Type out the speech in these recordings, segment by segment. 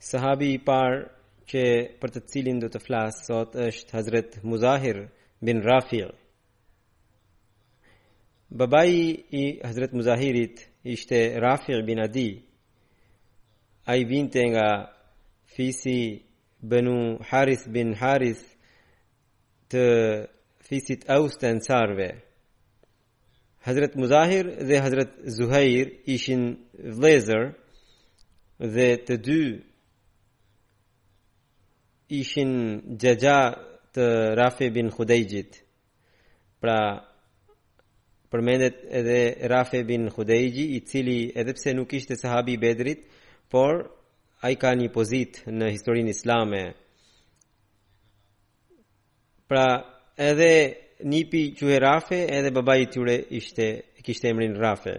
Sahabi i parë që për të cilin do të flas sot është Hazret Muzahir bin Rafi. Babai i Hazret Muzahirit ishte Rafi bin Adi. Ai vinte nga fisi Banu Harith bin Harith të fisit Aus të Ansarve. Hazret Muzahir dhe Hazret Zuhair ishin vllezër dhe të dy ishin xhaxha të Rafi bin Khudejxhit. Pra, përmendet edhe Rafi bin Khudejxhi, i cili edhe pse nuk ishte sahabi i Bedrit, por ai ka një pozitë në historinë islame. Pra, edhe nipi quhej Rafe, edhe babai i tyre ishte, kishte emrin Rafe.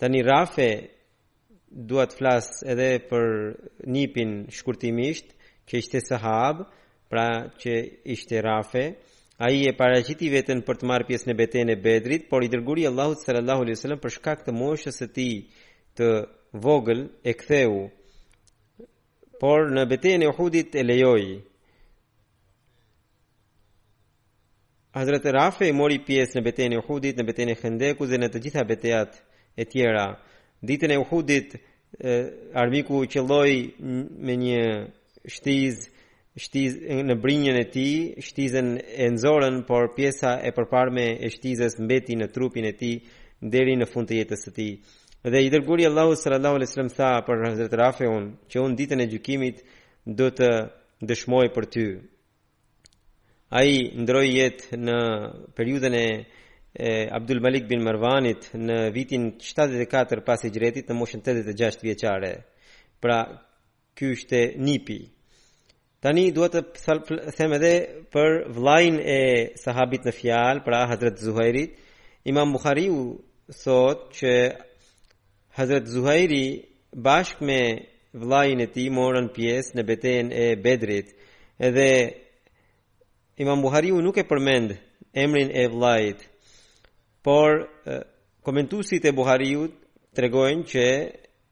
Tani Rafe dua të flas edhe për nipin shkurtimisht, që ishte sahab, pra që ishte Rafe. Ai e paraqiti veten për të marrë pjesë në betejën e Bedrit, por i dërguari i Allahut sallallahu alaihi wasallam për shkak të moshës së tij të vogël e ktheu Por në betejën e Uhudit e lejoi. Hazrat Rafi mori pjesë në betejën e Uhudit, në betejën e Khandekut dhe në të gjitha betejat e tjera. Ditën e Uhudit armiku qëlloi me një shtizë shtizë, në brinjën e tij, shtizën e nxorën, por pjesa e përparme e shtizës mbeti në trupin e tij deri në fund të jetës së tij. Dhe i dërguari i Allahut sallallahu alaihi wasallam tha për Hazrat Rafiun, që unë ditën e gjykimit do të dëshmoj për ty. Ai ndroi jetë në periudhën e Abdul Malik bin Marwanit në vitin 74 pas Hixhretit në moshën 86 vjeçare. Pra, Ky ishte nipi. Tani dua të them edhe për vllain e sahabit në fjalë, pra Hazrat Zuhairit. Imam Buhariu thotë që Hazrat Zuhairi bashkë me vllain e tij morën pjesë në betejën e Bedrit. Edhe Imam Buhariu nuk e përmend emrin e vllait. Por komentuesit e Buhariut tregojnë që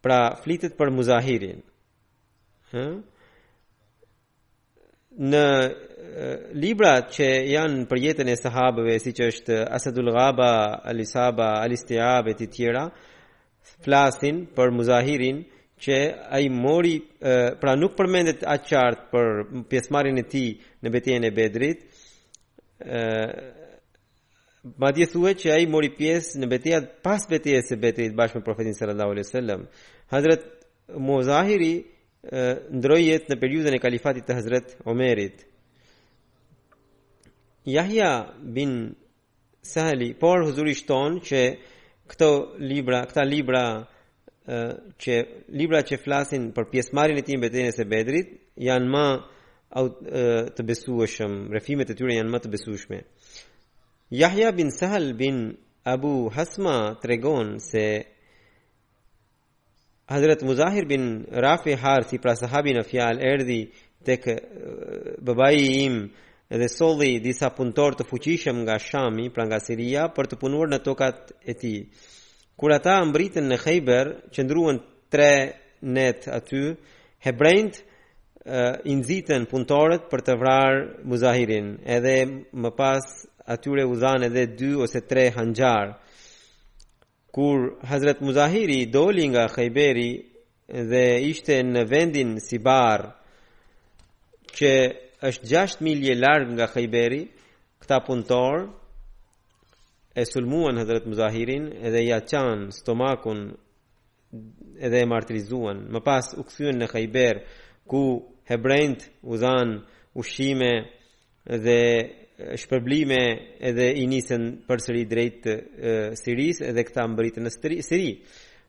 Pra flitet për Muzahirin. Hë? Në librat që janë për jetën e sahabëve, siç është Asadul Ghaba, Alisaba, Alistiab e të tjera, flasin për Muzahirin që ai mori pra nuk përmendet aq qartë për pjesëmarrjen e tij në betejën e Bedrit. ë Madje thuhet që ai mori pjesë në betejat pas betejës së Bedrit bashkë me Profetin sallallahu alaihi wasallam. Hazrat Muzahiri ndërroi jetë në periudhën e kalifatit të Hazrat Omerit. Yahya bin Sahli, por huzuri shton që këto libra, këta libra që libra që flasin për pjesëmarrjen e tij në betejën e Bedrit janë më të besueshëm, rrëfimet e tyre janë më të besueshme. Yahya bin Sahal bin Abu Hasma tregon se Hazrat Muzahir bin Rafi Harsi pra sahabi në fjalë erdhi tek babai im dhe solli disa punëtorë të fuqishëm nga Shami, pra nga Siria, për të punuar në tokat e tij. Kur ata mbërritën në Khayber, qëndruan tre net aty, hebrenjtë i nxitën punëtorët për të vrarë Muzahirin, edhe më pas atyre u dhanë edhe dy ose tre hanxharë. Kur Hazrat Muzahiri doli nga Khayberi dhe ishte në vendin Sibar, që është 6 milje larg nga Khayberi, këta punëtorë e sulmuan Hazrat Muzahirin dhe ia çanë stomakun edhe e martirizuan. Më pas u kthyen në Khayber, ku hebrenjtë u dhanë ushqime dhe shpërblime edhe i nisën përsëri drejt Sirisë edhe këta mbërritën në Siri.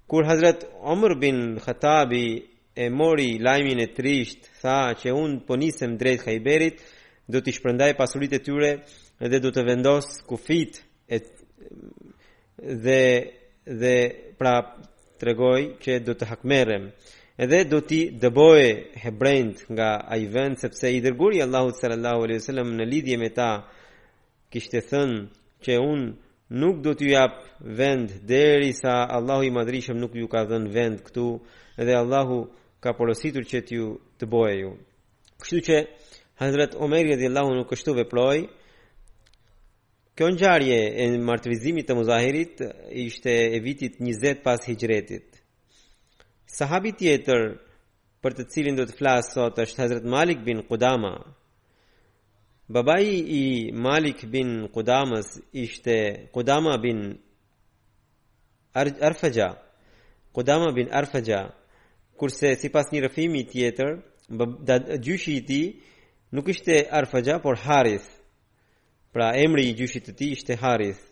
Kur Hazrat Omer bin Khattabi E mori lajmin e trishtë, tha që unë po nisem drejt Khayberit, do t'i shpërndaj pasuritë e tyre dhe do të vendos kufijtë e dhe dhe pra tregoj që do të hakmerrem edhe do t'i dëboj hebrenjtë nga ai vend sepse i dërguari i Allahut sallallahu alaihi wasallam në lidhje me ta kishte thënë që unë nuk do t'ju jap vend derisa Allahu i madhërishëm nuk ju ka dhënë vend këtu dhe Allahu ka porositur që t'ju dëbojë ju. Kështu që Hazrat Omeri radiallahu anhu kështu veproi, kjo ngjarje e martirizimit të Muzahirit ishte e vitit 20 pas hixhretit. Sahabi tjetër për të cilin do të flas sot është Hazrat Malik bin Qudama, Babai i Malik bin Qudamas ishte Qudama bin Arfaja. Qudama bin Arfaja, kurse sipas një rrëfimi tjetër, gjyshi i tij nuk ishte Arfaja, por Harith. Pra emri i gjyshit të tij ishte Harith.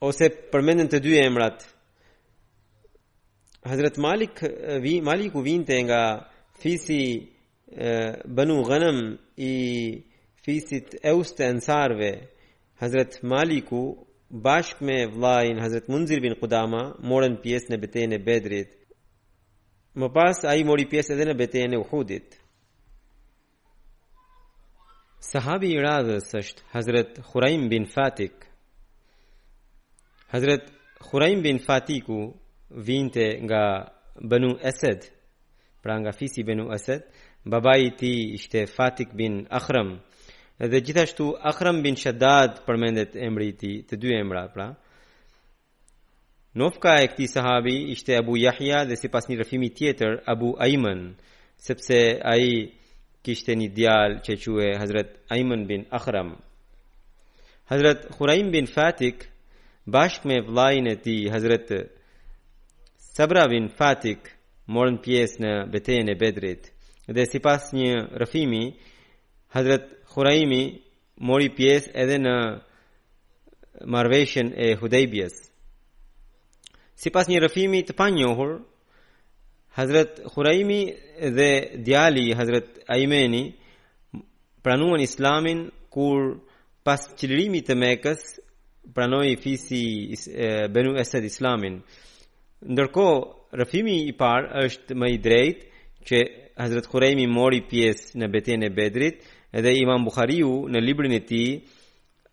ose përmenden të dy emrat. Hazrat Malik vi Maliku vinte nga fisi Banu Ghanam i fisit Eus të Ansarve. Hazrat Maliku bashkë me vëllain Hazrat Munzir bin Qudama morën pjesë në betejën e Bedrit. Më pas ai mori pjesë edhe në betejën e Uhudit. Sahabi i radhës është Hazret Khuraim bin Fatik. Hazret Khuraim bin Fatiku vinte nga Banu Esed, pra nga fisi Banu Esed, babai i tij ishte Fatik bin Akhram. Dhe gjithashtu Akhram bin Shaddad përmendet emri i tij, të dy emra pra. Nofka e këtij sahabi ishte Abu Yahya dhe sipas një rrëfimi tjetër Abu Ayman, sepse ai kishte një djalë që quhej Hazrat Ayman bin Akhram. Hazrat Khuraim bin Fatik bashkë me vëllain e tij Hazrat Sabra bin Fatik morën pjesë në betejën e Bedrit dhe sipas një rrëfimi Hazrat Khuraimi mori pjesë edhe në marrëveshjen e Hudejbijes. Sipas një rrëfimi të panjohur, Hazret Khuraimi dhe djali Hazret Aimeni pranuan islamin kur pas çlirimit të Mekës pranoi fisi Benu Esed islamin. Ndërkohë, rrëfimi i parë është më i drejtë që Hazrat Khuraimi mori pjesë në betejën e Bedrit dhe Imam Buhariu në librin e tij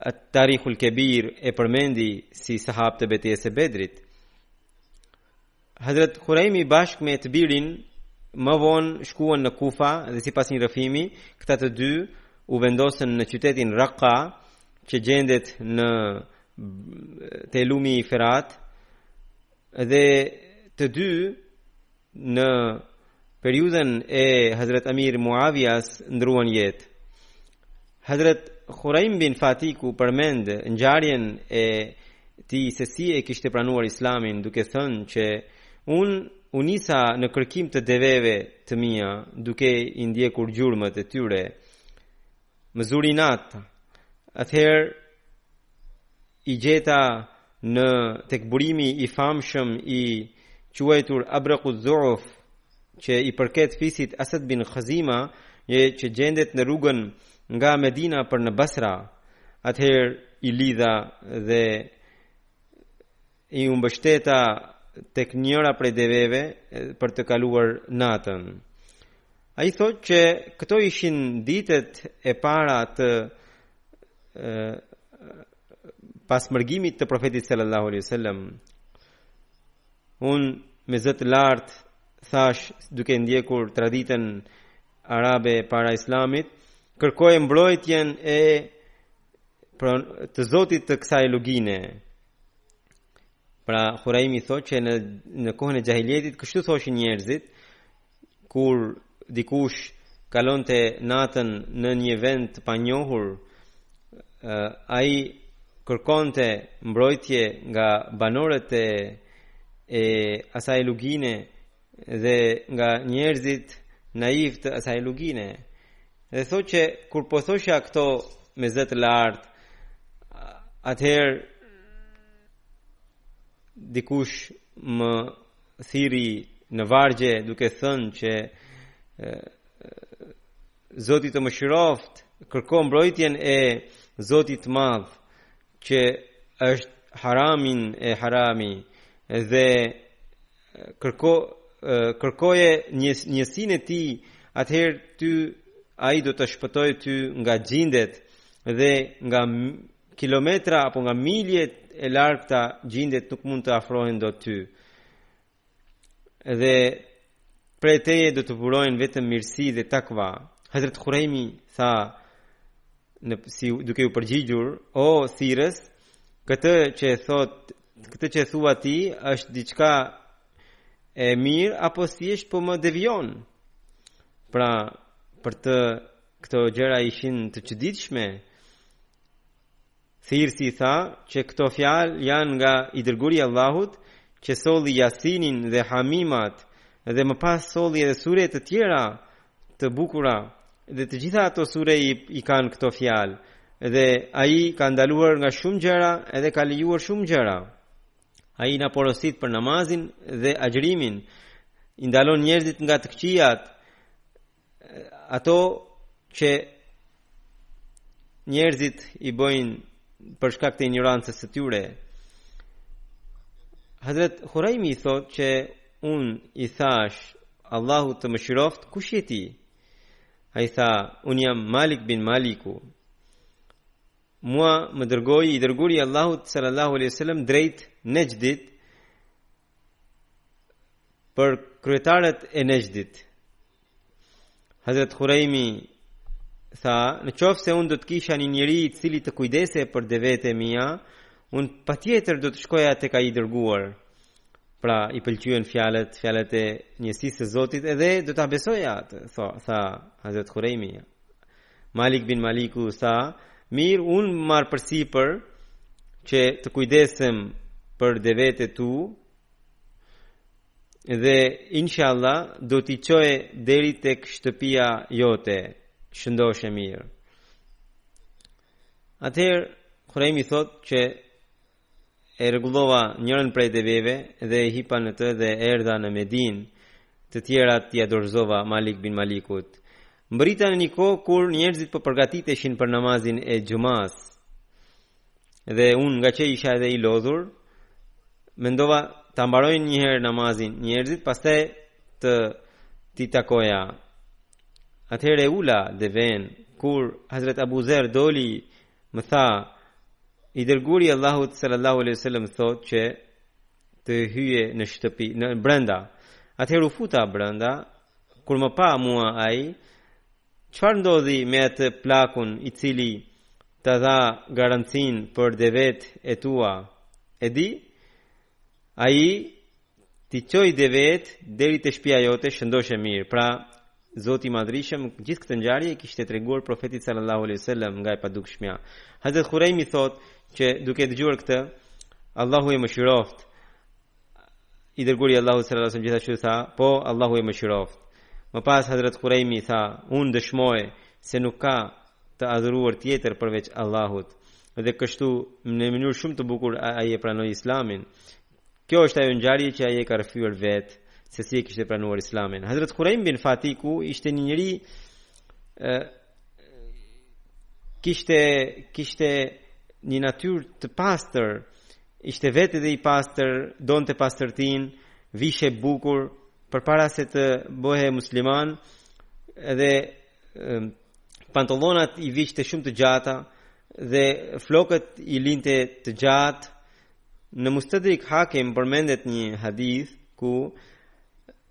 At-Tarikhul Kabir e përmendi si sahab të betejës së Bedrit. Hazrat Khuraimi bashkë me të birin më vonë shkuan në Kufa dhe sipas një rrëfimi, këta të dy u vendosën në qytetin Raqqa, që gjendet në te lumi Ferat dhe të dy në periudhën e Hazret Amir Muavias ndërruan jetë. Hazret Khuraim bin Fatiku përmend ngjarjen e tij se si e kishte pranuar Islamin duke thënë që unë u nisa në kërkim të deveve të mia duke i ndjekur gjurmët e tyre Më zuri nata. Atëherë i gjeta në tek burimi i famshëm i quajtur Abraqu Dhu'uf që i përket fisit Asad bin Khazima që gjendet në rrugën nga Medina për në Basra atëherë i lidha dhe Iu mbështeta tek njëra prej deveve për të kaluar natën. Ai thotë që këto ishin ditët e para të e, pas mërgimit të profetit sallallahu alaihi wasallam. Unë me zë të lart thashë duke ndjekur traditën arabe para islamit, kërkoj mbrojtjen e të Zotit të kësaj lugine, Pra Huraimi thotë që në në kohën e xhahilijetit kështu thoshin njerëzit kur dikush kalonte natën në një vend të panjohur, ai kërkonte mbrojtje nga banorët e e asaj lugine dhe nga njerëzit naivë të asaj lugine dhe thotë që kur po thoshja këto me zë të lartë atëherë dikush më thirri në vargje duke thënë që Zoti të mëshiroftë, kërko mbrojtjen e Zotit të Madh, që është haramin e harami dhe Kërko kërkoje njësinë e tij, atëherë ty ai do të të shpëtojë ty nga xhindet dhe nga kilometra apo nga miljet e largëta xhindet nuk mund të afrohen te ty. Dhe prej teje do të burojnë vetëm mirësi dhe takva. Hazret Hurejmi tha, në si duke iu përgjigjur o thirrës këtë që e thotë këtë që e thua ti është diçka e mirë apo si është po më devion pra për të këto gjëra ishin të çuditshme thirrësi tha që këto fjalë janë nga i dërguari i Allahut që solli Jasinin dhe Hamimat dhe më pas solli edhe sure të tjera të bukura dhe të gjitha ato sure i, i kanë këto fjalë dhe ai ka ndaluar nga shumë gjëra edhe ka lejuar shumë gjëra ai na porosit për namazin dhe agjërimin i ndalon njerëzit nga të këqijat ato që njerëzit i bëjnë për shkak të injorancës së tyre. Hazrat Huraimi thotë që unë i thashë Allahu të mëshiroftë, kush je ti? Ai tha, unë jam Malik bin Maliku. Mua më dërgoi i dërguari i Allahut sallallahu alaihi wasallam drejt Nexhdit për kryetarët e Nexhdit. Hazret Khurejmi tha, në qoftë se unë do të kisha një njeri i cili të kujdese për devet e mija, unë patjetër do të shkoja teka i dërguar. Pra, i pëlqyen fjalët, fjalët e njësisë së Zotit, edhe do ta besoja atë, tha, tha Hazret Khurejmi. Malik bin Maliku tha, mirë, unë marr përsipër që të kujdesem për devet e tu, Dhe inshallah do t'i çoj deri tek shtëpia jote. Shëndosh e mirë. Atëherë Khurejmi thotë që e rregullova njërën prej deveve dhe e hipa në të dhe erdha në Medinë, të tjerat ia dorëzova Malik bin Malikut. Mbërrita në një kohë kur njerëzit po përgatiteshin për namazin e xhumasë. dhe unë ngaqë isha edhe i lodhur, mendova ta mbarojnë njëherë namazin njerëzit, pastaj të t'i takoja. Atëherë e ula devenë, kur Hazret Abu Zer doli, më tha, i dërguari i Allahut sallallahu alaihi sallam thotë që të hyje në shtëpi, në brenda. Atëherë u futa brenda, kur më pa mua ai, Çfarë ndodhi me atë plakun i cili të dha garancinë për devet e tua? E di? Ai t'i çoi devetë deri te shtëpia jote shëndosh e mirë. Pra, Zoti i Madhërishëm gjithë këtë ngjarje ia kishte treguar profetit sallallahu alaihi wasallam nga e padukshmja. Hazrat Khurejmi thotë që duke dëgjuar këtë, Allahu e mëshiroftë. I dërguari i Allahut sallallahu alaihi wasallam gjithashtu tha, po Allahu e mëshiroftë. Më pas Hazrat Khurejmi tha, unë dëshmoj se nuk ka të adhuruar tjetër përveç Allahut. Dhe kështu në mënyrë shumë të bukur ai e pranoi Islamin. Kjo është ajo ngjarje që ai e ka rrëfyer vetë se si e kishte pranuar Islamin. Hazrat Khurejm bin Fatiku ishte një njeri kishte kishte një natyrë të pastër, ishte vetë dhe i pastër, donte pastërtinë, vishej bukur përpara se të bëhej musliman dhe pantallonat i vishte shumë të gjata dhe flokët i linte të gjatë në Mustadrak Hakim përmendet një hadith ku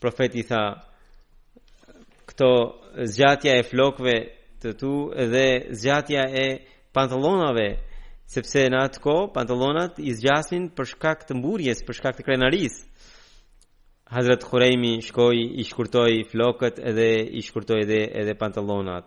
Profeti tha, këto zgjatja e flokëve të tu dhe zgjatja e pantallonave, sepse në atë kohë, pantallonat i zgjasnin për shkak të mburrjes, për shkak të krenarisë. Hazret Khurejmi shkoi, i shkurtoi flokët dhe i shkurtoi edhe, edhe pantallonat.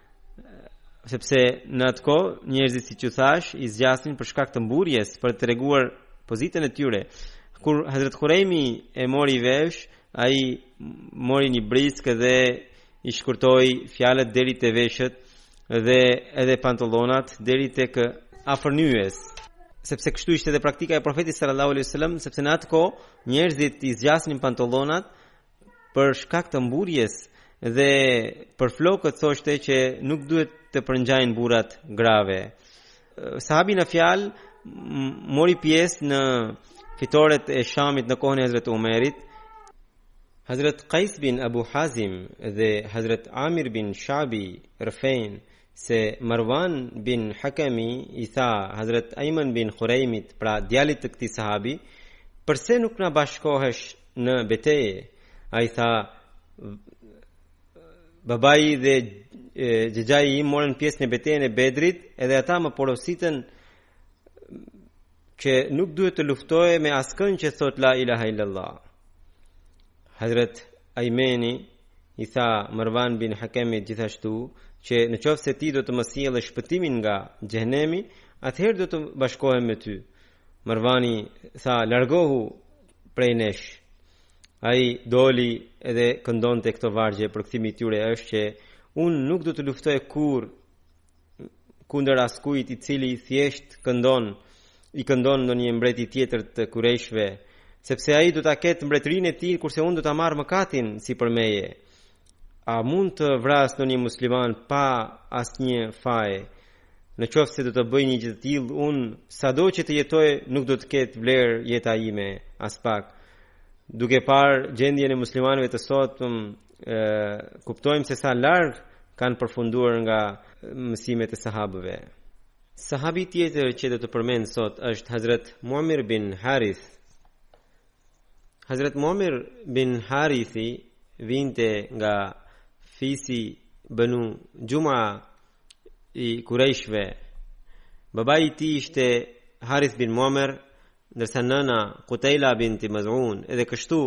Sepse në atë kohë njerëzit siç ju thashë i zgjasnin për shkak të mburrjes, për të treguar pozitën e tyre. Kur Hazret Khurejmi e mori vesh, ai mori një brisk dhe i shkurtoi flokët deri te veshët dhe edhe pantallonat deri tek afër nyes sepse kështu ishte edhe praktika e profetit sallallahu alaihi wasallam, sepse në atë kohë njerëzit i zgjasnin pantallonat Për shkak të mburrjes dhe për flokët thoshte që nuk duhet të përngjajnë burrat grave. Sahabi në fjalë mori pjesë në fitoret e Shamit në kohën e Hazrat Umerit. Hazrat Qais bin Abu Hazim dhe Hazrat Amir bin Shabi rrëfejnë se Marwan bin Hakami i tha Hazret Ayman bin Khurejmit, pra djalit të këtij sahabi, përse nuk na bashkohesh në betejë? Ai tha, babai dhe xhaxhai im morën pjesë në betejën e Bedrit, edhe ata më porositën që nuk duhet të luftoje me askënd që thotë la ilaha illallah. Hazret Ajmeni i tha Marwan bin Hakemit gjithashtu që në qoftë se ti do të më sjellësh shpëtimin nga xhehenemi, atëherë do të bashkohem me ty. Marwani tha largohu prej nesh. Ai doli edhe këndonte këto vargje, përkthimi i tyre është që unë nuk do të luftoj kurrë kundër askujt i cili thjesht këndon i këndon ndonjë mbreti tjetër të kurejshve, sepse ai do ta ketë mbretërinë e tij kurse unë do ta marr mëkatin sipër meje. A mund të vras ndonjë musliman pa asnjë faj? Në qoftë se do të bëj një gjë të tillë, unë sado që të jetoj nuk do të ketë vlerë jeta ime aspak. Duke parë gjendjen e muslimanëve të sotëm, kuptojmë se sa larg kanë përfunduar nga mësimet e sahabëve. Sahabi tjetër që do të përmend sot është Hazrat Muamir bin Harith. Hazrat Muamir bin Harithi vinte nga fisi Banu Juma i Kurejshve. Babai i tij ishte Harith bin Muamir, ndërsa nëna Qutayla binti Maz'un. Edhe kështu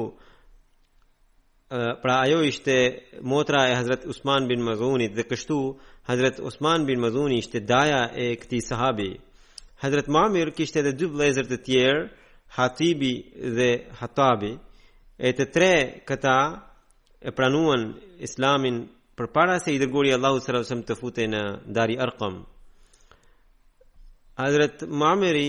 pra ajo ishte motra e Hazret Usman bin Mazunit dhe kështu Hazret Usman bin Mazuni ishte daja i këtij sahabi. Hazret Mamir kishte edhe dy vëllezër të tjerë, Hatibi dhe Hatabi. E të tre këta e pranuan Islamin përpara se i dërguari i Allahut sallallahu alaihi wasallam të futej në Dari Arqam. Hazret Mamiri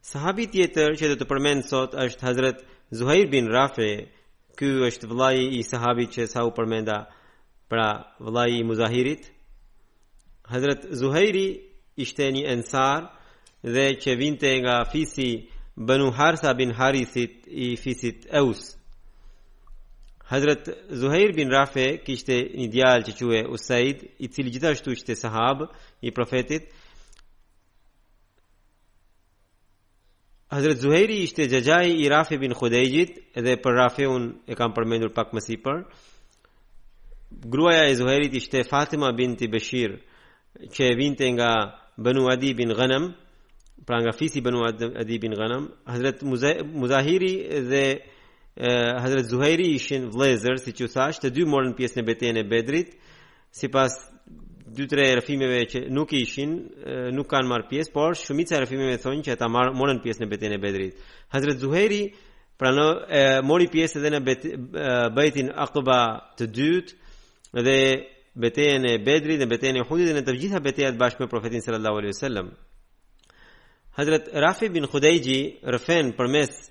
Sahabi tjetër që do të përmend sot është Hazrat Zuhair bin Rafi. Ky është vëllai i sahabit që sa u përmenda, pra vëllai i Muzahirit. Hazrat Zuhairi ishte një ensar dhe që vinte nga fisi Banu Harsa bin Harithit i fisit Eus. Hazrat Zuhair bin Rafi kishte një djalë që quhej Usaid, i cili gjithashtu ishte sahab i profetit. Hazret Zuhairi ishte xhaxhai i Rafi bin Khudejit edhe për Rafi unë e kam përmendur pak më sipër. Gruaja e Zuhairit ishte Fatima binti Bashir, që vinte nga Banu Adi bin Ghanam, pra nga fisi Banu Adi bin Ghanam. Hazret Muzahiri dhe Hazret Zuhairi ishin vëllezër, siç e thashë, të dy morën pjesë në betejën e Bedrit. Sipas dy tre rrëfimeve që nuk ishin, nuk kanë marrë pjesë, por shumica e rrëfimeve thonë që ata marrën morën pjesë në betejën e Bedrit. Hazrat Zuhairi pra mori pjesë edhe në bejtin Aqba të dytë dhe betejën e Bedrit dhe betejën e Uhudit dhe në të gjitha betejat bashkë me profetin sallallahu alaihi wasallam. Hazrat Rafi bin Khudayji rrëfen përmes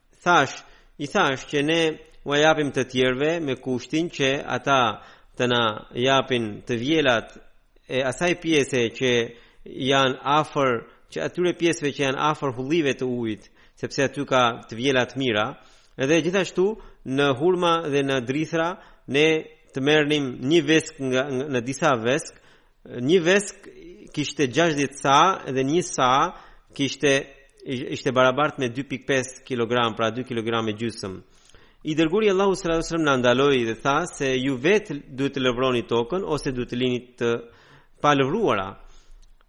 Thashë, i thashë që ne ua japim të tjerëve me kushtin që ata të na japin të vjelat e asaj pjese që janë afër që atyre pjesëve që janë afër hullive të ujit, sepse aty ka të vjela të mira. Edhe gjithashtu në hurma dhe në drithra ne të merrnim një vesk nga në disa vesk Një vesk kishte 60 sa dhe një sa kishte ishte barabartë me 2.5 kg, pra 2 kg e gjysmë. I dërguari i Allahut sallallahu alaihi wasallam na ndaloi dhe tha se ju vetë duhet të lëvroni tokën ose duhet të lini të palëvruara.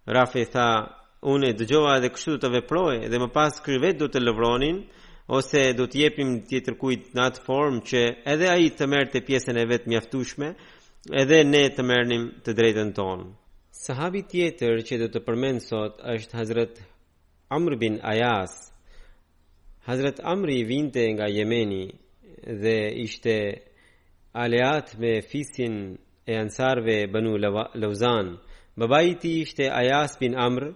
Rafi tha, unë e dëgjova dhe kështu do të veproj dhe më pas ky vetë do të lëvronin ose do të jepim tjetërkujt në atë formë që edhe ai të merrte pjesën e vet mjaftueshme Edhe ne të merrnim të drejtën tonë. Sahabi tjetër që do të përmend sot është Hazrat Amr bin Ayas. Hazrat Amri vinte nga Jemeni dhe ishte aleat me fisin e ansarëve Banu Lawzan. Babai i tij ishte Ayas bin Amr.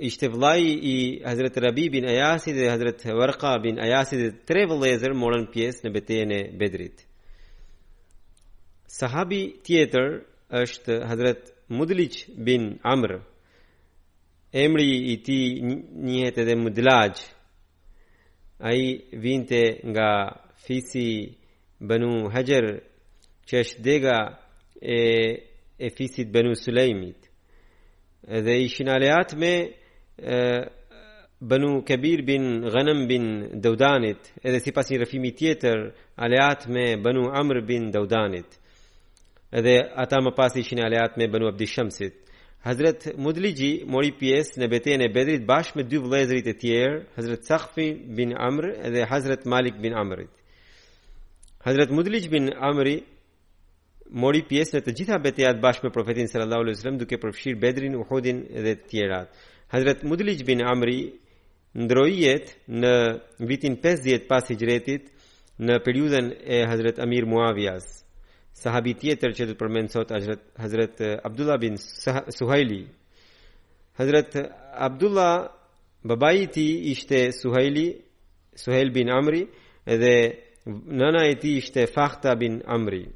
ishte vëllai i Hazret Rabi bin Ajasit dhe Hazret Warqa bin Ajasit dhe tre vëllezër morën pjesë në betejën e Bedrit. Sahabi tjetër është Hazret Mudlij bin Amr. Emri i tij njihet edhe Mudlaj. Ai vinte nga fisi Banu Hajar, që është dega e e fisit Banu Sulejmit. Dhe ishin aleatë me Banu Kebir bin Ghanem bin Daudanit, edhe sipas një rëfimi tjetër, aleatë me Banu Amr bin Daudanit. Edhe ata më pas ishin aleatë me Banu Abdi Shemsit. Hazret Mudlixhi mori pjesë në betejën e Bedrit bashkë me dy vëllezërit e tjerë, Hazret Sakfi bin Amr dhe Hazret Malik bin Amrit. Hazret Mudlixh bin Amri mori pjesë në të gjitha betejat bashkë me Profetin sallallahu alaihi wasallam duke përfshirë Bedrin, Uhudin dhe të tjerat. Hazret Mudlixh bin Amri Ndërroi jetë në vitin pesëdhjetë pas Hixhretit në periudhën e Hazret Amir Muavias. Sahabi tjetër që do të përmend sot është Hazret Abdullah bin Suhejli. Hazret Abdullah babai i tij ishte Suhejli, Suhejl bin Amri dhe nëna e tij ishte Fahta bin Amri.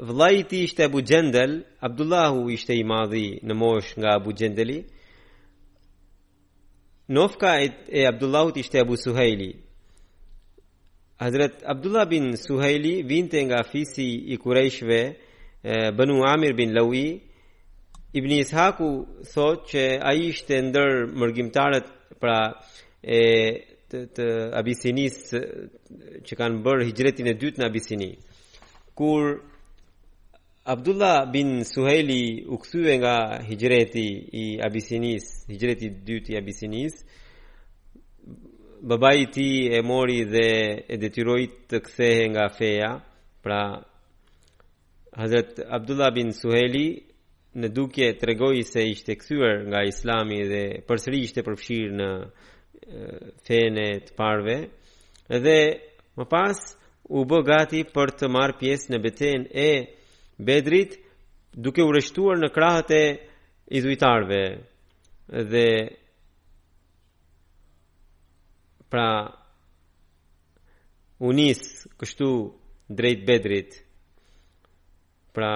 Vëllai i tij ishte Abu Xhendel, Abdullahu ishte i madhi në moshë nga Abu Xhendeli. Nofka e Abdullahut ishte Abu Suhejli. Hazrat Abdullah bin Suhejli vinte nga fisi i Kurejshëve, Banu Amir bin Laui. Ibn Ishaku thotë që ai ishte ndër mërgimtarët pra e të, të Abisinisë që kanë bërë hixhretin e dytë në Abisini. Kur Abdullah bin Suhejli u kthye nga hixhreti i Abisinisë, hixhreti i dytë i Abisinisë, babai i tij e mori dhe e detyroi të kthehej nga feja, pra Hazrat Abdullah bin Suhejli në dukje tregoi se ishte kthyer nga Islami dhe përsëri ishte përfshirë në fenë e të parëve dhe më pas u bë gati për të marrë pjesë në betejën e Bedrit duke u rreshtuar në krahët e idhujtarëve dhe Pra, u nis kështu drejt Bedrit, pra,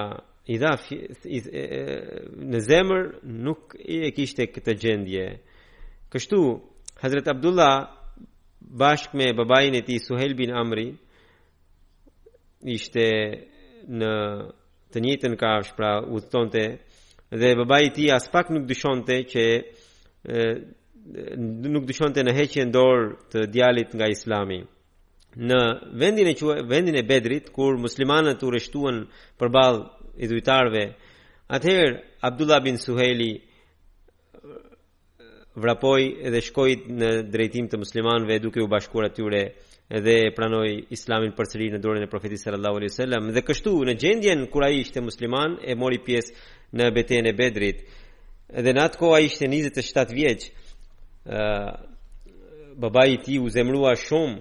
i dha në zemër nuk e kishte këtë gjendje. Kështu, Hazret Abdullah bashkë me babain e tij Suhejl bin Amri ishte në Të njëjtën kafshë pra udhëtonte dhe babai i tij aspak nuk dyshonte që nuk dyshonte në heqjen dorë të djalit nga Islami në vendin e quaj, vendin e Bedrit kur muslimanët u rreshtuan përballë idhujtarëve. Atëherë Abdullah bin Suhejli vrapoi dhe shkoi në drejtim të muslimanëve duke iu bashkuar atyre dhe pranoi islamin përsëri në dorën e profetit sallallahu alaihi wasallam dhe kështu në gjendjen kur ai ishte musliman e mori pjesë në betejën e Bedrit dhe në atë kohë ai ishte 27 vjeç ë babai i tij u zemrua shumë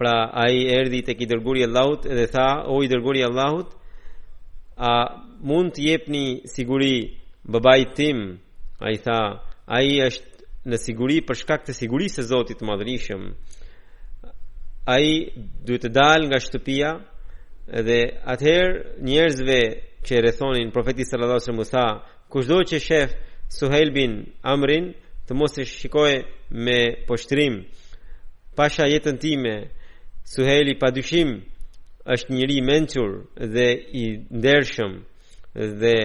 Pra ai erdhi tek i dërguari i Allahut dhe tha, o i dërguari i Allahut, a mund të jepni siguri babait tim? Ai tha, ai është në siguri për shkak të sigurisë së Zotit të Madhërishëm. Ai duhet të dalë nga shtëpia dhe atëherë njerëzve që e rrethonin profetin sallallahu alajhi wasallam Kushdo që shef Suhejl bin Amrin të mos e shikojë me poshtërim pasha jetën time Suhejli pa dyshim është një njeri i mençur dhe i ndershëm dhe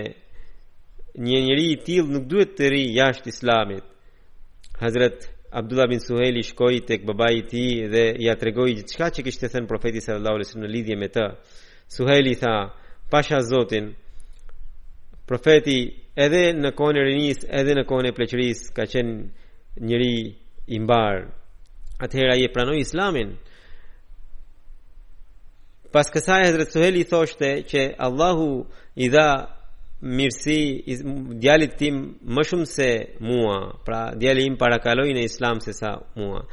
një njeri i tillë nuk duhet të rrijë jashtë islamit Hazret Abdullah bin Suhejli shkoi tek babai i tij dhe ia tregoi gjithçka që kishte thënë profeti sallallahu në lidhje me të Suhejli tha, pasha zotin, profeti edhe në kohën e rinisë, edhe në kohën e pleqërisë, ka qenë njeri i mbarë. Atëherë ai e pranoi islamin. Pas kësaj, Hazret Suhejli thoshte që Allahu I dha mirësi djalit tim më shumë se mua, pra djali im parakaloi në Islam se sa mua.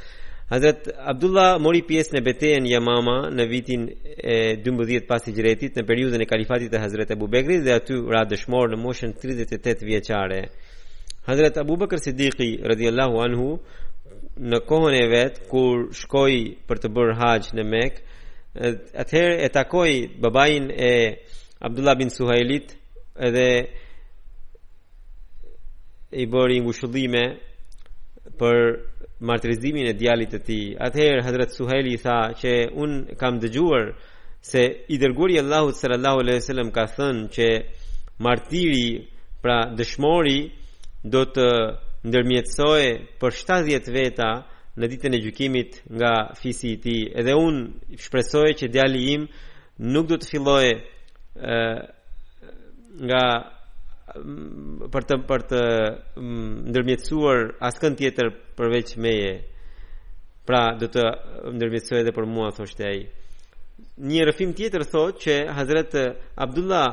Hazrat Abdullah mori pjesë në betejën e Jamama në vitin e 12 pas Hixhretit në periudhën e kalifatit të Hazrat Abu Bekrit dhe aty ra dëshmor në moshën 38 vjeçare. Hazrat Abu Bakr Siddiqi radhiyallahu anhu në kohën e vet kur shkoi për të bërë haxh në Mekë Atëherë e takoi babain e Abdullah bin Suhailit edhe i bëri ngushëllime për martirizimin e djalit të tij. Atëherë Hazrat Suhaili i tha që unë kam dëgjuar se i dërguari i Allahut sallallahu alaihi wasallam ka thënë që martiri, pra dëshmori do të ndërmjetësojë për 70 veta në ditën e gjykimit nga fisi i tij edhe unë shpresoj që djali im nuk do të fillojë nga për të për të ndërmjetësuar askënd tjetër përveç meje pra do të ndërmjetësojë edhe për mua thoshte ai një rrëfim tjetër thotë që Hazret Abdullah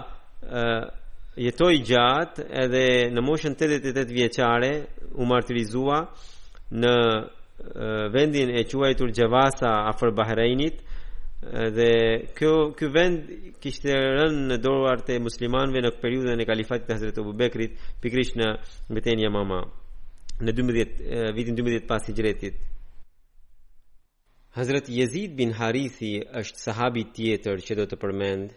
jetoi gjatë edhe në moshën 88 vjeçare u martirizua në vendin e quajtur Xhavasa afër Bahreinit dhe kjo ky vend kishte rënë në duart e muslimanëve në periudhën e kalifatit të Hazrat Abu Bekrit pikërisht në betejën Jamama në 12 vitin 12 pas hixhretit Hazrat Yazid bin Harithi është sahabi tjetër që do të përmend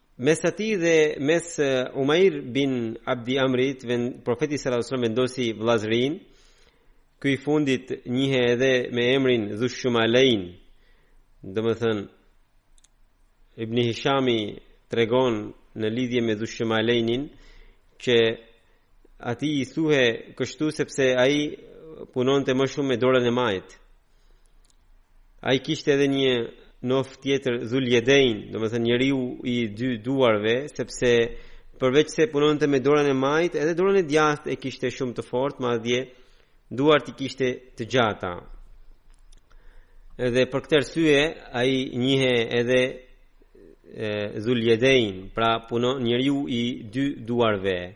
Mes atij dhe mes Umair bin Abdi Amrit, profeti sallallahu alajhi wasallam vendosi vëllazërinë. Ky i fundit njihet edhe me emrin Dhushumalein. Domethënë Ibn Hishami tregon në lidhje me Dhushumaleinin që atij i thuhej kështu sepse ai punonte më shumë me dorën e majtë. Ai kishte edhe një nofkë tjetër Zul Yedain, domethënë njeriu i dy duarve, sepse përveç se punonte me dorën e majtë, edhe dorën e djathtë e kishte shumë të fortë, madje duart i kishte të gjata. Edhe për këtë arsye ai njihej edhe Zul Yedain, pra punon njeriu i dy duarve.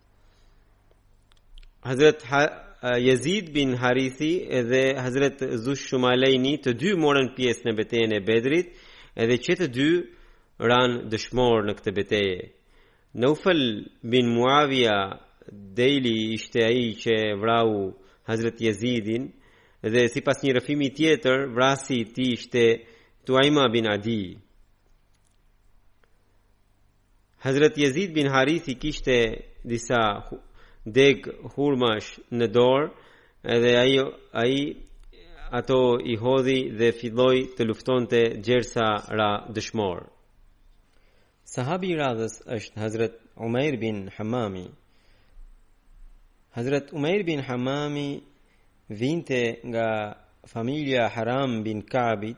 Hazret ha, Jezid bin Harithi dhe Hazret Zushumalejni të dy morën pjesë në betejën e Bedrit edhe që të dy ranë dëshmorë në këtë betejë. Naufel bin Muavia Dejli ishte ai që vrau Hazret Jezidin dhe sipas një rrëfimi tjetër vrasësi i tij ishte Tuajma bin Adi. Hazrat Yazid bin Harithi kishte disa degë hurmash në dorë edhe ai ai ato i hodhi dhe filloi të luftonte gjersa ra dëshmor. Sahabi i radhës është Hazrat Umair bin Hamami. Hazrat Umair bin Hamami vinte nga familja Haram bin Kabit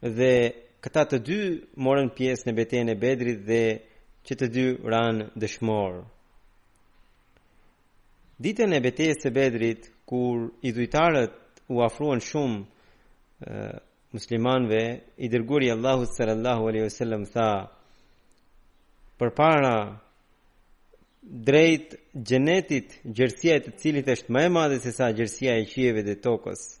dhe këta të dy morën pjesë në betejën e Bedrit dhe që të dy ranë dëshmorë. Ditën e betejës së Bedrit, kur idhujtarët u afruan shumë e, muslimanëve, i dërguari i Allahut sallallahu alaihi wasallam tha: "Përpara drejt xhenetit, gjerësia e të cilit është më e madhe sesa gjerësia e qiejve dhe tokës."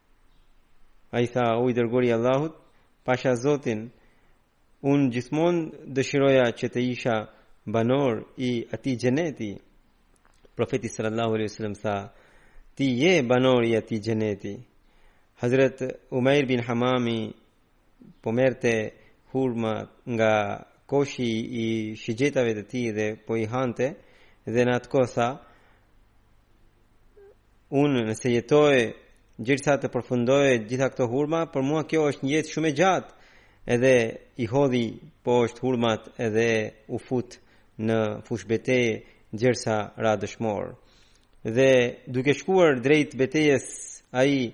Ai tha, O i dërguari i Allahut, pasha Zotin, unë gjithmonë dëshiroja që të isha banor i atij xheneti. Profeti sallallahu alaihi wasallam tha, ti je banor i atij xheneti. Hazrat Umair bin Hamami po merrte hurma nga koshi i shigjetave të tij dhe po i hante dhe në atë kohë tha, unë nëse jetoj gjersa të përfundoj gjitha këto hurma, për mua kjo është një jetë shumë e gjatë. Edhe i hodhi poshtë hurmat edhe u fut në fushëbetejë gjersa ra dëshmor. Dhe duke shkuar drejt betejës ai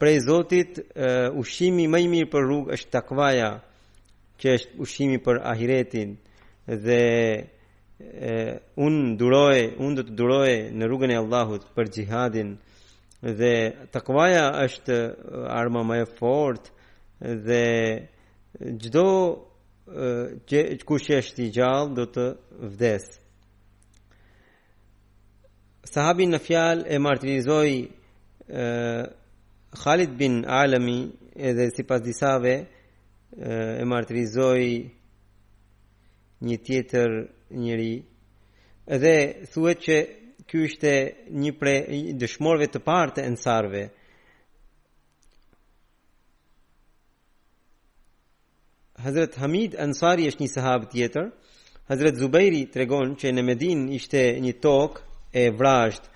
Prej Zotit, ushqimi më i mirë për rrugë është takvaja, që është ushqimi për ahiretin dhe unë duroj, unë do të duroj në rrugën e Allahut për xhihadin dhe takvaja është arma më e fortë dhe çdokush është i gjallë do të vdesë. Sahabi në fjalë e martirizoi Khalid bin Alami edhe sipas disave e martirizoi një tjetër njeri edhe thuhet që ky ishte një prej dëshmorëve të parë të ensarëve Hazret Hamid Ansari është një sahab tjetër. Hazret Zubejri tregon që në Medinë ishte një tokë e vrazhdë,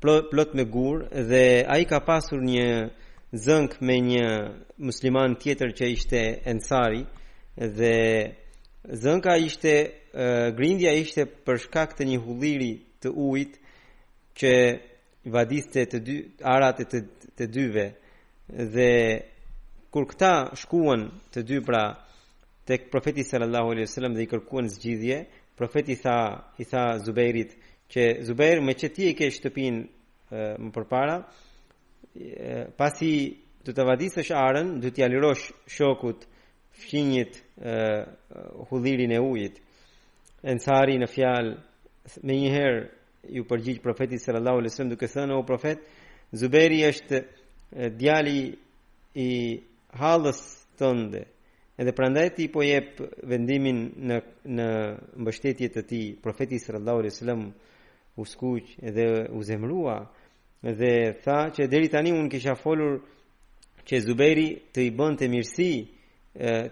plot me gurë dhe ai ka pasur një zënkë me një musliman tjetër që ishte ensari dhe zënka ishte grindja ishte për shkak të një hulliri të ujit që vadiste të dy arat e të, të dyve dhe kur këta shkuan të dy pra tek profeti sallallahu alaihi wasallam dhe i kërkuan zgjidhje, profeti tha i tha Zubairit që Zubair meqë ti e ke shtëpinë më përpara, pasi do ta vadisësh arën, do t'ia lirosh shokut fqinjit hullirin e ujit. Ensari në fjalë menjëherë iu përgjigj profetit sallallahu alaihi wasallam duke thënë o profet, Zuberi është djali i hallës tënde. Edhe prandaj ti po jep vendimin në në mbështetje të tij. Profeti sallallahu alaihi wasallam u skuq dhe u zemërua dhe tha që deri tani unë kisha folur që Zuberi të i bënte mirësi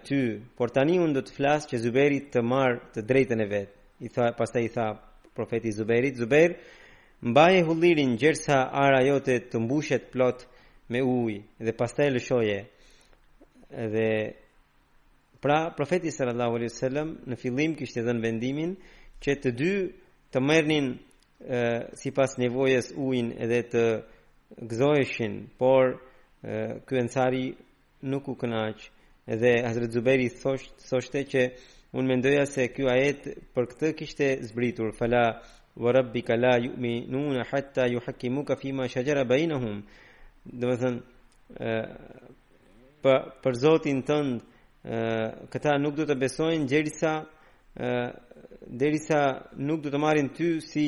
ty, por tani unë do të flas që Zuberi të marrë të drejtën e vet. I tha, pastaj i tha profeti Zuberit, Zuber, mbaje hullirin gjersa ara jote të mbushet plot me ujë dhe pastaj lëshoje. Dhe pra profeti sallallahu alaihi wasallam në fillim kishte dhënë vendimin që të dy të merrnin sipas nevojës ujin edhe të gëzoheshin, por ky ensari nuk u kënaq dhe Hazrat Zubeiri thosht, thoshte që unë mendoja se ky ajet për këtë kishte zbritur fala wa rabbika la yu'minuna hatta yuhakkimuka fima shajara bainahum domethënë për, për Zotin tënd këta nuk do të besojnë derisa derisa nuk do të marrin ty si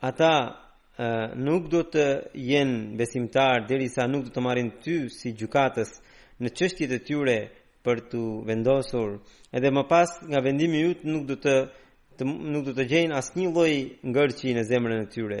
ata nuk do të jenë besimtar derisa nuk do të marrin ty si gjykatës në çështjet e tyre për të vendosur edhe më pas nga vendimi yt nuk do të, të nuk do të gjejnë asnjë lloj ngërçi në zemrën e tyre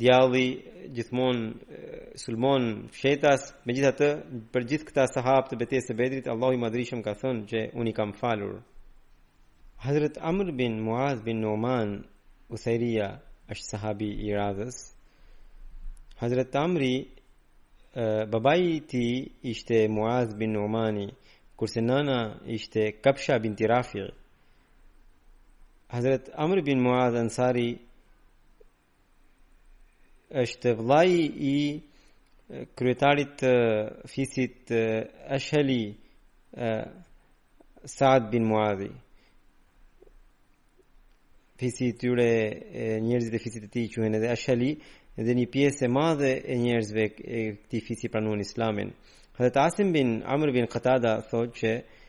Djalli gjithmonë sulmon fshehtas, megjithatë për gjithë këta sahabë të betejës së Bedrit, Allahu i Madhërishëm ka thënë që unë i kam falur. Hazrat Amr bin Muaz bin Numan Uthairia është sahabi i radhës. Hazrat Amri babai i tij ishte Muaz bin Numani, kurse nëna ishte Kapsha binti Rafi. Hazret Amr bin Muaz Ansari është vllai i kryetarit të fisit Ashhali Saad bin Muadhi fisi i tyre njerëzit e fisit të tij quhen edhe Ashhali dhe një pjesë e madhe e njerëzve e këtij fisi pranuan Islamin Hazrat Asim bin Amr bin Qatada thotë që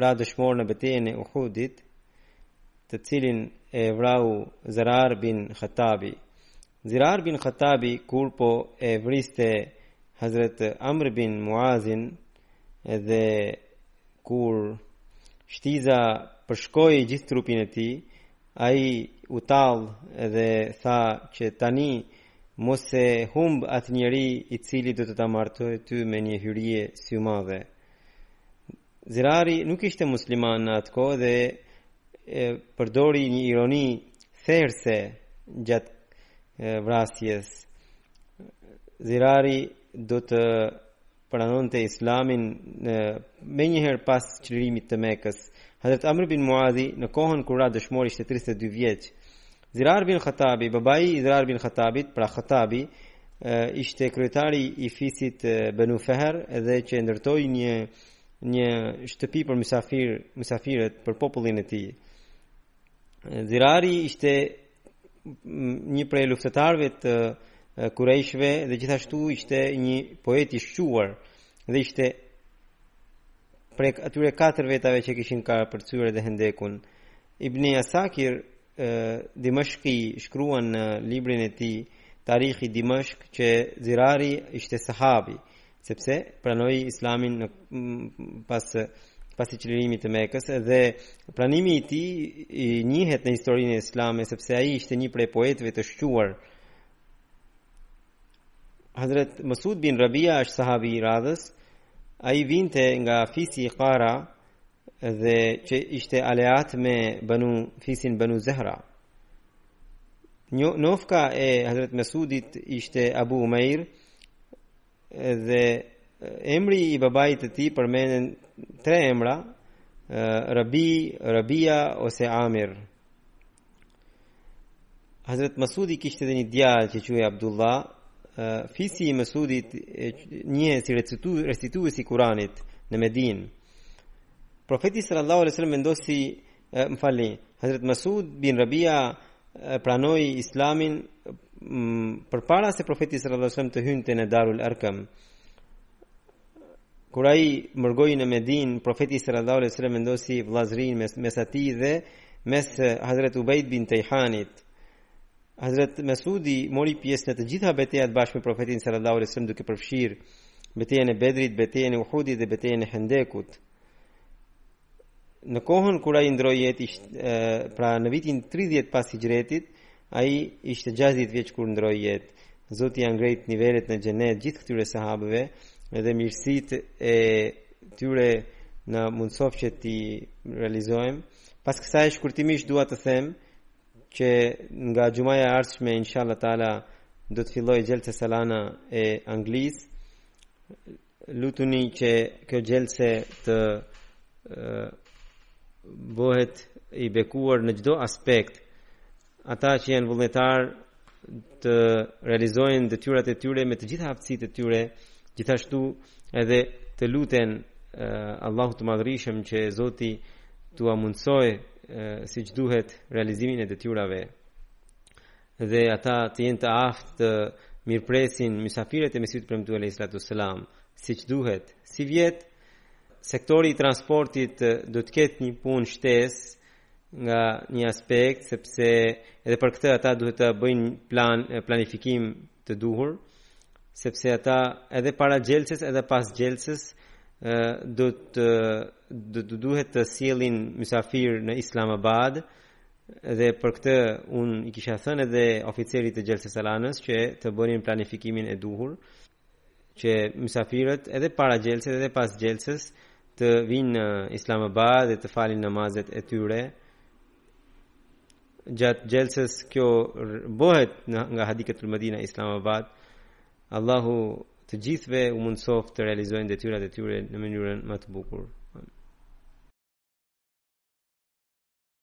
ra dëshmor në betejën e Uhudit, të cilin e vrau Zirar bin Khattabi. Zirar bin Khattabi kur po e vriste Hazret Amr bin Muazin dhe kur shtiza përshkoi gjithë trupin e tij, ai u tall dhe tha që tani mos e humb atë njeri i cili do të ta martoj ty me një hyrie symadhe. Zirari nuk ishte musliman në atë kohë dhe e, përdori një ironi therëse gjatë vrasjes. Zirari do të pranonte islamin në, menjëherë pas çlirimit të Mekës. Hazret Amr bin Muadhi në kohën kur ra dëshmor ishte 32 vjeç Zirar bin Khattabi, babai i Zirar bin Khattabit, pra Khattabi, ishte kryetari i fisit Banu Feher dhe që ndërtoi një një shtëpi për mysafir, mysafirët për popullin e tij. Zirari ishte një prej luftëtarëve të kurejshëve dhe gjithashtu ishte një poet i shquar dhe ishte prej atyre katër vetave që kishin kapërcyer dhe hendekun. Ibni Asakir Dimashki shkruan në librin e tij Tarikh i Dimashk që Zirari ishte sahabi, sepse pranoi Islamin pas çlirimit të Mekës dhe pranimi i tij i njihet në historinë islame sepse ai ishte një prej poetëve të shquar. Hazrat Masud bin Rabia është sahabi i radhës. Ai vinte nga fisi Qara dhe që ishte aleat me banu fisin banu zehra. Nofka e Hazret Mesudit ishte Abu Umair dhe emri i babait të tij përmenden tre emra Rabi, Rabia ose Amir. Hazret Masudi kishte dhe një djalë që quhej Abdullah, fisi i Masudit njihej si recitu, recitues i Kuranit në Medinë. Profeti sallallahu alaihi wasallam vendosi, më falni, Hazret Masud bin Rabia pranoi Islamin përpara se profeti sallallahu alaihi wasallam të hynte në Darul Arkam. Kur ai mërgoi në Medinë, profeti sallallahu alaihi wasallam vendosi vëllazërinë mes mes atij dhe mes eh, Hazrat Ubayd bin Tayhanit. Hazrat Masudi mori pjesë në të gjitha betejat bashkë me profetin sallallahu alaihi wasallam duke përfshirë betejën e Bedrit, betejën e Uhudit dhe betejën e Hendekut. në kohën kur ai ndërroi jetë, pra në vitin 30 pas Hijretit, ai ishte 60 vjeç kur ndërroi jetë. Zoti ia ngreftë nivelet në xhenet gjithë këtyre sahabëve dhe mirësitë e tyre na mundësoftë që t'i realizojmë. Pas kësaj shkurtimisht dua të them që nga xhumaja e ardhshme inshallah taala do të fillojë Xhelsa Salana e Anglisë Lutuni që kjo xhelse të bëhet e bekuar në çdo aspekt. Ata që janë vullnetar të realizojnë detyrat e tyre me të gjitha aftësitë e tyre, gjithashtu edhe të luten uh, Allahut të madhërishëm që Zoti t'ua mundësojë uh, siç duhet realizimin e detyrave. dhe ata të jenë të aftë të mirëpresin mysafirët e Mesihut të premtuar alayhi salatu wasalam, siç duhet. Sivjet sektori i transportit do të ketë një punë shtesë nga një aspekt sepse edhe për këtë ata duhet të bëjnë plan planifikim të duhur sepse ata edhe para xhelsës edhe pas xhelsës do të do të duhet të sjellin mysafir në Islamabad Dhe për këtë unë i kisha thënë edhe oficerit të Gjelsë Salanës që të bënin planifikimin e duhur që mysafirët edhe para Gjelsës edhe pas Gjelsës të vijnë në Islamabad dhe të falin namazet e tyre gjatë Gjelsës kjo bëhet nga Hadikatul Mehdi në Islamabad Allahu të gjithve u mundësoftë të realizojnë detyrat e tyre në mënyrën më të bukur